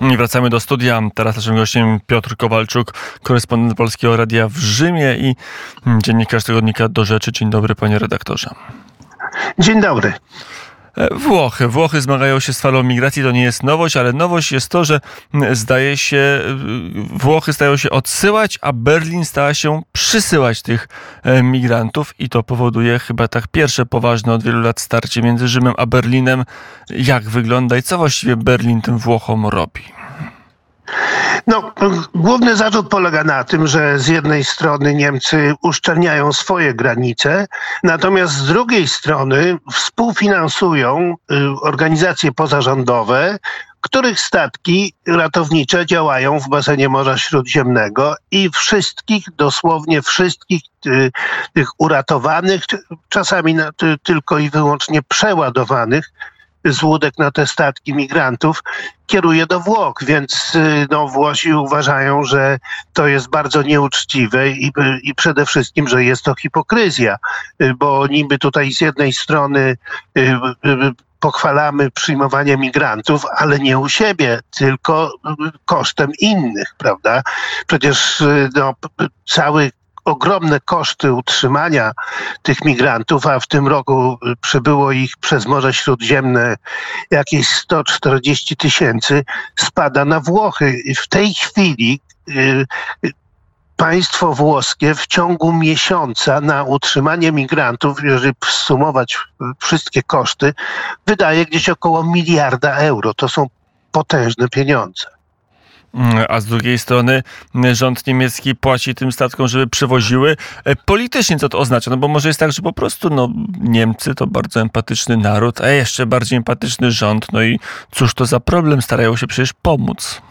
I wracamy do studia. Teraz naszym gościem Piotr Kowalczuk, korespondent Polskiego Radia w Rzymie i dziennikarz tygodnika Do Rzeczy. Dzień dobry, panie redaktorze. Dzień dobry. E, Włochy. Włochy zmagają się z falą migracji, to nie jest nowość, ale nowość jest to, że zdaje się, e, Włochy stają się odsyłać, a Berlin stała się przysyłać tych e, migrantów i to powoduje chyba tak pierwsze poważne od wielu lat starcie między Rzymem a Berlinem. Jak wygląda i co właściwie Berlin tym Włochom robi? No, główny zarzut polega na tym, że z jednej strony Niemcy uszczelniają swoje granice, natomiast z drugiej strony współfinansują y, organizacje pozarządowe, których statki ratownicze działają w basenie Morza Śródziemnego i wszystkich, dosłownie wszystkich y, tych uratowanych, czasami tylko i wyłącznie przeładowanych, z łódek na te statki migrantów kieruje do Włoch, więc y, no, Włosi uważają, że to jest bardzo nieuczciwe i, i przede wszystkim, że jest to hipokryzja, y, bo niby tutaj z jednej strony y, pochwalamy przyjmowanie migrantów, ale nie u siebie, tylko kosztem innych, prawda? Przecież no, cały ogromne koszty utrzymania tych migrantów, a w tym roku przybyło ich przez Morze Śródziemne jakieś 140 tysięcy, spada na Włochy. W tej chwili y, państwo włoskie w ciągu miesiąca na utrzymanie migrantów, jeżeli sumować wszystkie koszty, wydaje gdzieś około miliarda euro. To są potężne pieniądze. A z drugiej strony rząd niemiecki płaci tym statkom, żeby przywoziły. E, politycznie co to oznacza? No bo może jest tak, że po prostu no, Niemcy to bardzo empatyczny naród, a jeszcze bardziej empatyczny rząd. No i cóż to za problem? Starają się przecież pomóc.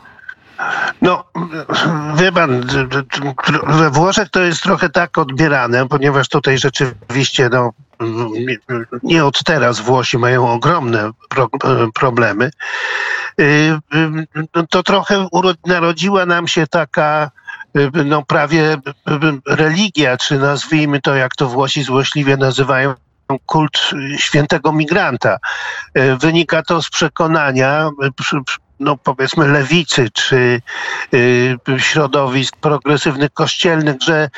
No, wie pan, we Włoszech to jest trochę tak odbierane, ponieważ tutaj rzeczywiście no, nie od teraz Włosi mają ogromne pro, problemy. Y, y, to trochę narodziła nam się taka y, no prawie religia, czy nazwijmy to, jak to Włosi złośliwie nazywają, kult świętego migranta. Wynika to z przekonania, no powiedzmy lewicy, czy środowisk progresywnych kościelnych, że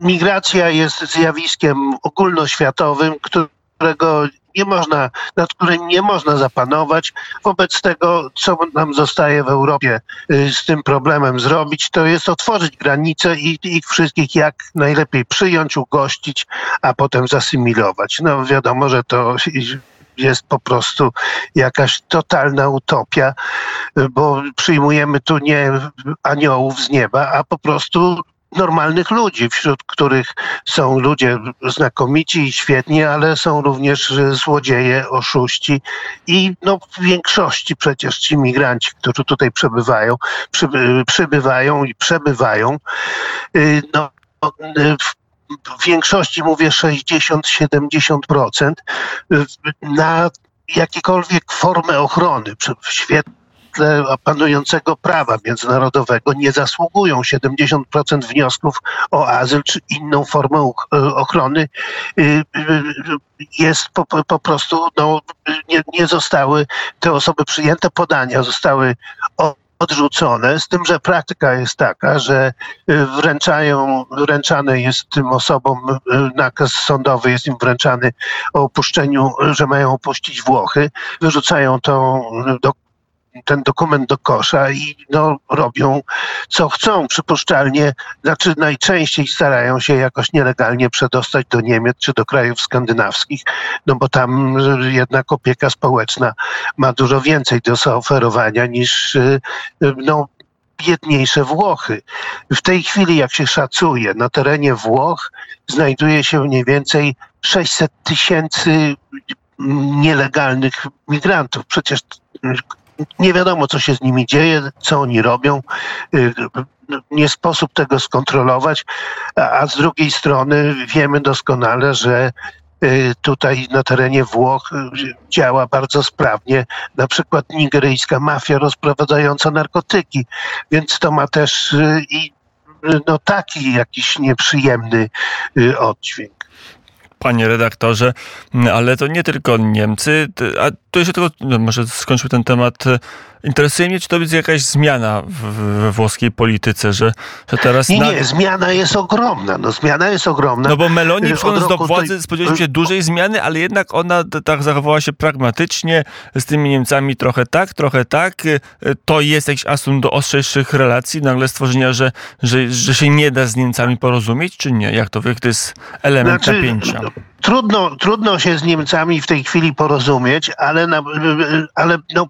migracja jest zjawiskiem ogólnoświatowym, którego nie można, nad którym nie można zapanować. Wobec tego, co nam zostaje w Europie y, z tym problemem zrobić, to jest otworzyć granice i ich wszystkich jak najlepiej przyjąć, ugościć, a potem zasymilować. No wiadomo, że to jest po prostu jakaś totalna utopia, bo przyjmujemy tu nie aniołów z nieba, a po prostu normalnych ludzi, wśród których są ludzie znakomici i świetni, ale są również złodzieje, oszuści i no, w większości przecież ci migranci, którzy tutaj przebywają, przybywają i przebywają, y, no, w większości mówię 60-70% na jakiekolwiek formę ochrony w świetle panującego prawa międzynarodowego nie zasługują. 70% wniosków o azyl czy inną formę e, ochrony y, y, jest po, po prostu, no, nie, nie zostały te osoby przyjęte, podania zostały odrzucone, z tym, że praktyka jest taka, że y, wręczają, wręczany jest tym osobom nakaz sądowy, jest im wręczany o opuszczeniu, że mają opuścić Włochy, wyrzucają to do ten dokument do kosza i no, robią co chcą. Przypuszczalnie, znaczy najczęściej starają się jakoś nielegalnie przedostać do Niemiec czy do krajów skandynawskich, no bo tam jednak opieka społeczna ma dużo więcej do zaoferowania niż y, no, biedniejsze Włochy. W tej chwili, jak się szacuje, na terenie Włoch znajduje się mniej więcej 600 tysięcy nielegalnych migrantów. Przecież nie wiadomo, co się z nimi dzieje, co oni robią. Y, nie sposób tego skontrolować, a z drugiej strony wiemy doskonale, że y, tutaj na terenie Włoch y, działa bardzo sprawnie na przykład nigeryjska mafia rozprowadzająca narkotyki, więc to ma też i no, taki jakiś nieprzyjemny oddźwięk panie redaktorze, ale to nie tylko Niemcy, a to jeszcze tylko, no może skończmy ten temat. Interesuje mnie, czy to jest jakaś zmiana we włoskiej polityce, że, że teraz... Nie, nie, zmiana jest ogromna. No, zmiana jest ogromna. No bo Meloni przychodząc do władzy spodziewaliśmy się dużej zmiany, ale jednak ona tak zachowała się pragmatycznie, z tymi Niemcami trochę tak, trochę tak. To jest jakiś asum do ostrzejszych relacji, nagle stworzenia, że, że, że się nie da z Niemcami porozumieć, czy nie? Jak to, jak to jest element znaczy, napięcia? Trudno, trudno się z Niemcami w tej chwili porozumieć, ale, na, ale no,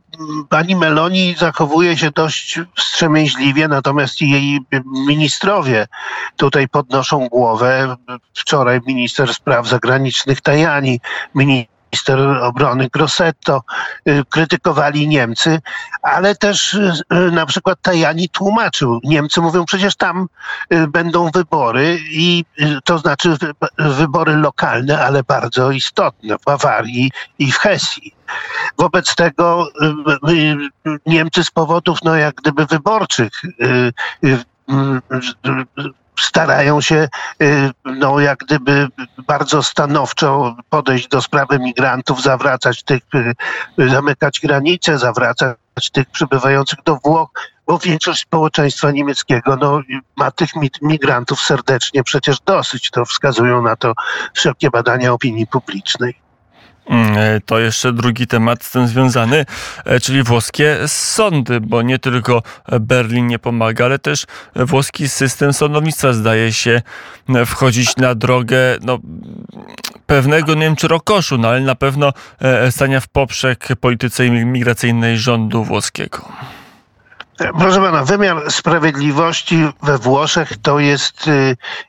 pani Meloni zachowuje się dość wstrzemięźliwie, natomiast jej ministrowie tutaj podnoszą głowę. Wczoraj minister spraw zagranicznych Tajani, minister minister obrony Grossetto, y, krytykowali Niemcy, ale też y, na przykład Tajani tłumaczył. Niemcy mówią, przecież tam y, będą wybory i to znaczy wybory lokalne, ale bardzo istotne w Bawarii i w Hesji. Wobec tego Niemcy z powodów, no jak gdyby wyborczych, starają się y, no, jak gdyby bardzo stanowczo podejść do sprawy migrantów, zawracać tych, y, zamykać granice, zawracać tych przybywających do Włoch, bo większość społeczeństwa niemieckiego no, ma tych migrantów serdecznie przecież dosyć. To wskazują na to wszelkie badania opinii publicznej. Mm, e, to jeszcze drugi temat z tym związany, e, czyli włoskie sądy, bo nie tylko Berlin nie pomaga, ale też włoski system sądownictwa zdaje się e, wchodzić na drogę no, pewnego, nie wiem czy rokoszu, no ale na pewno stania w poprzek polityce migracyjnej rządu włoskiego. Proszę pana, wymiar sprawiedliwości we Włoszech to jest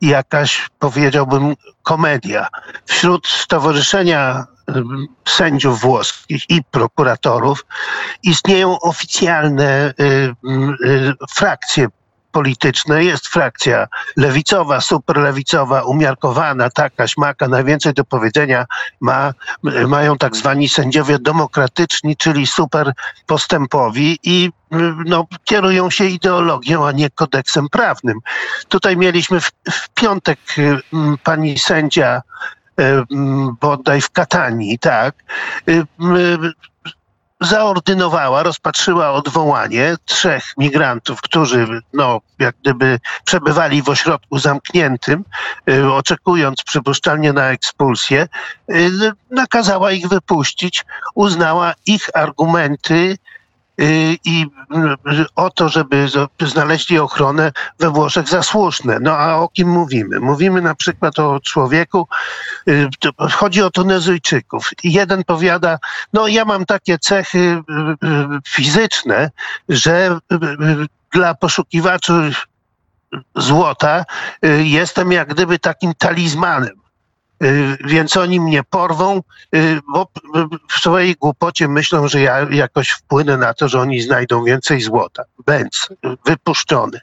jakaś, powiedziałbym, komedia. Wśród Stowarzyszenia sędziów włoskich i prokuratorów istnieją oficjalne y, y, frakcje polityczne. Jest frakcja lewicowa, superlewicowa, umiarkowana, taka, śmaka. Najwięcej do powiedzenia ma, mają tak zwani sędziowie demokratyczni, czyli super postępowi i no, kierują się ideologią, a nie kodeksem prawnym. Tutaj mieliśmy w, w piątek pani sędzia bodaj w Katanii, tak, zaordynowała, rozpatrzyła odwołanie trzech migrantów, którzy no, jak gdyby przebywali w ośrodku zamkniętym, y, oczekując przypuszczalnie na ekspulsję, nakazała ich wypuścić, uznała ich argumenty i y, o to, żeby znaleźli ochronę we Włoszech za słuszne. No a o kim mówimy? Mówimy na przykład o człowieku, y, chodzi o Tunezyjczyków. Jeden powiada, no ja mam takie cechy fizyczne, że dla poszukiwaczy złota jestem jak gdyby takim talizmanem. Y, więc oni mnie porwą, y, bo w swojej głupocie myślą, że ja jakoś wpłynę na to, że oni znajdą więcej złota. Bęc wypuszczony.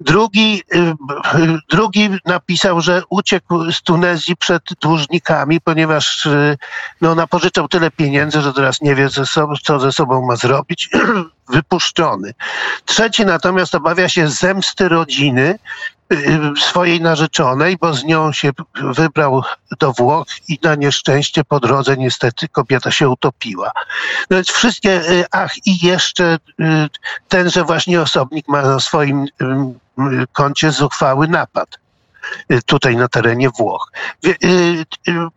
Drugi, y, drugi napisał, że uciekł z Tunezji przed dłużnikami, ponieważ no, napożyczał tyle pieniędzy, że teraz nie wie, ze sobą, co ze sobą ma zrobić. Wypuszczony. Trzeci natomiast obawia się zemsty rodziny, swojej narzeczonej, bo z nią się wybrał do Włoch i na nieszczęście po drodze niestety kobieta się utopiła. No więc wszystkie, y, ach i jeszcze y, tenże właśnie osobnik ma na swoim koncie zuchwały napad. Y, tutaj na terenie Włoch. Y, y,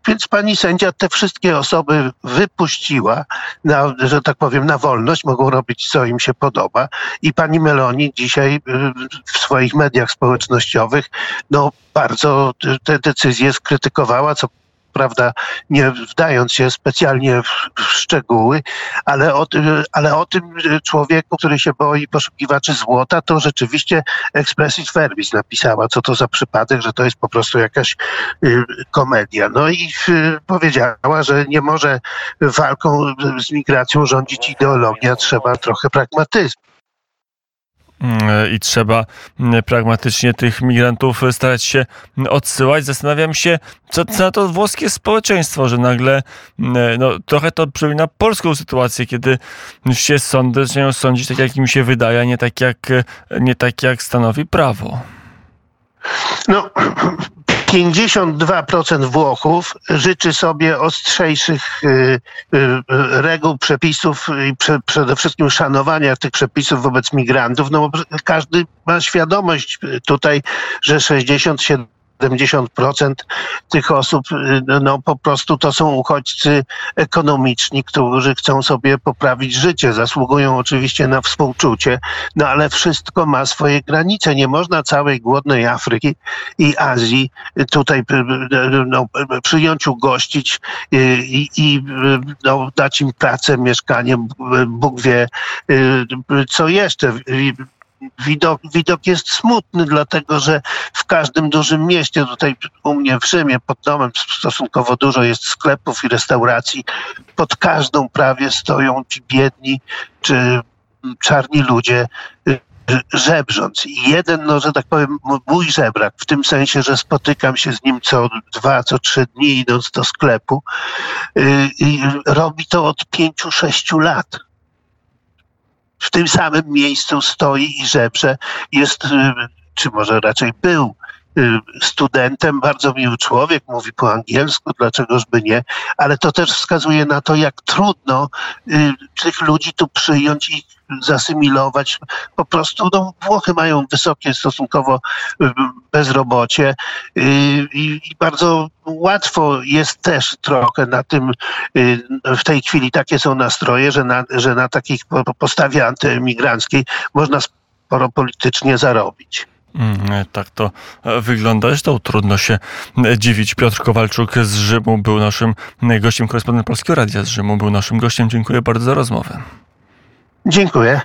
więc pani sędzia te wszystkie osoby wypuściła, na, że tak powiem, na wolność, mogą robić co im się podoba. I pani Meloni dzisiaj w swoich mediach społecznościowych no, bardzo te decyzje skrytykowała, co prawda nie wdając się specjalnie w, szczegóły, ale o, ale o tym człowieku, który się boi poszukiwaczy złota, to rzeczywiście Expressis Verbis napisała, co to za przypadek, że to jest po prostu jakaś y, komedia. No i y, powiedziała, że nie może walką z migracją rządzić ideologia, trzeba trochę pragmatyzmu i trzeba mm, pragmatycznie tych migrantów starać się odsyłać. Zastanawiam się, co, co na to włoskie społeczeństwo, że nagle mm, no, trochę to przypomina polską sytuację, kiedy się sądy zaczynają sądzić tak, jak im się wydaje, a nie tak, jak, nie tak, jak stanowi prawo. No, 52% Włochów życzy sobie ostrzejszych y, y, reguł, przepisów i prze, przede wszystkim szanowania tych przepisów wobec migrantów, no każdy ma świadomość tutaj, że 67 70% tych osób, no, no po prostu to są uchodźcy ekonomiczni, którzy chcą sobie poprawić życie. Zasługują oczywiście na współczucie, no ale wszystko ma swoje granice. Nie można całej głodnej Afryki i Azji tutaj no, przyjąć, ugościć i, i no, dać im pracę, mieszkanie, Bóg wie co jeszcze widok, widok jest smutny, dlatego że w każdym dużym mieście, tutaj u mnie w Rzymie pod domem stosunkowo dużo jest sklepów i restauracji, pod każdą prawie stoją ci biedni czy czarni ludzie y, żebrząc. I jeden, no, że tak powiem, mój żebrak, w tym sensie, że spotykam się z nim co dwa, co trzy dni idąc do sklepu, y, i robi to od pięciu, sześciu lat w tym samym miejscu stoi i żebrze. Jest, y, czy może raczej był studentem, bardzo miły człowiek, mówi po angielsku, dlaczegoż by nie, ale to też wskazuje na to, jak trudno y, tych ludzi tu przyjąć i zasymilować. Po prostu no, Włochy mają wysokie stosunkowo y, bezrobocie y, i, bardzo łatwo jest też trochę na tym, y, w tej chwili takie są nastroje, że na, że na takich postawie antyemigranckiej można sporo politycznie zarobić. Mm, tak to e, wygląda. Zresztą trudno się e, dziwić. Piotr Kowalczuk z Rzymu był naszym e, gościem, korespondent Polskiego Radia z Rzymu był naszym gościem. Dziękuję bardzo za rozmowę. Dziękuję.